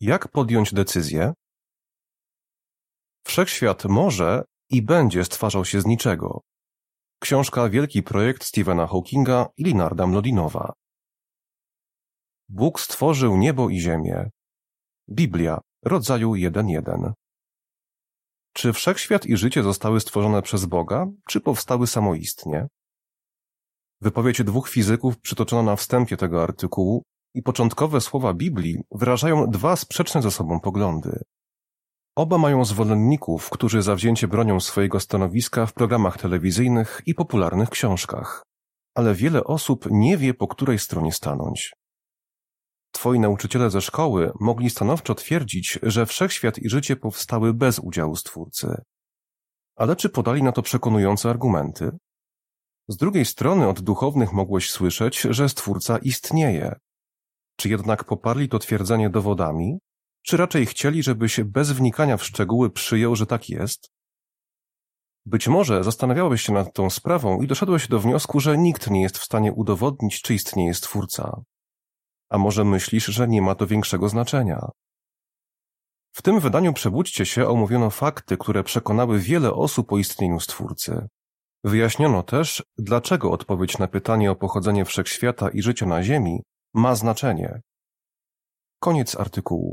Jak podjąć decyzję? Wszechświat może i będzie stwarzał się z niczego. Książka Wielki Projekt Stephena Hawkinga i Linarda Mlodinowa. Bóg stworzył niebo i ziemię. Biblia, rodzaju 1.1. Czy wszechświat i życie zostały stworzone przez Boga, czy powstały samoistnie? Wypowiedź dwóch fizyków przytoczona na wstępie tego artykułu i początkowe słowa Biblii wyrażają dwa sprzeczne ze sobą poglądy. Oba mają zwolenników, którzy zawzięcie bronią swojego stanowiska w programach telewizyjnych i popularnych książkach. Ale wiele osób nie wie, po której stronie stanąć. Twoi nauczyciele ze szkoły mogli stanowczo twierdzić, że wszechświat i życie powstały bez udziału Stwórcy. Ale czy podali na to przekonujące argumenty? Z drugiej strony od duchownych mogłeś słyszeć, że Stwórca istnieje. Czy jednak poparli to twierdzenie dowodami? Czy raczej chcieli, żebyś bez wnikania w szczegóły przyjął, że tak jest? Być może zastanawiałeś się nad tą sprawą i doszedłeś do wniosku, że nikt nie jest w stanie udowodnić, czy istnieje Stwórca. A może myślisz, że nie ma to większego znaczenia? W tym wydaniu Przebudźcie się omówiono fakty, które przekonały wiele osób o istnieniu Stwórcy. Wyjaśniono też, dlaczego odpowiedź na pytanie o pochodzenie wszechświata i życia na Ziemi ma znaczenie. Koniec artykułu.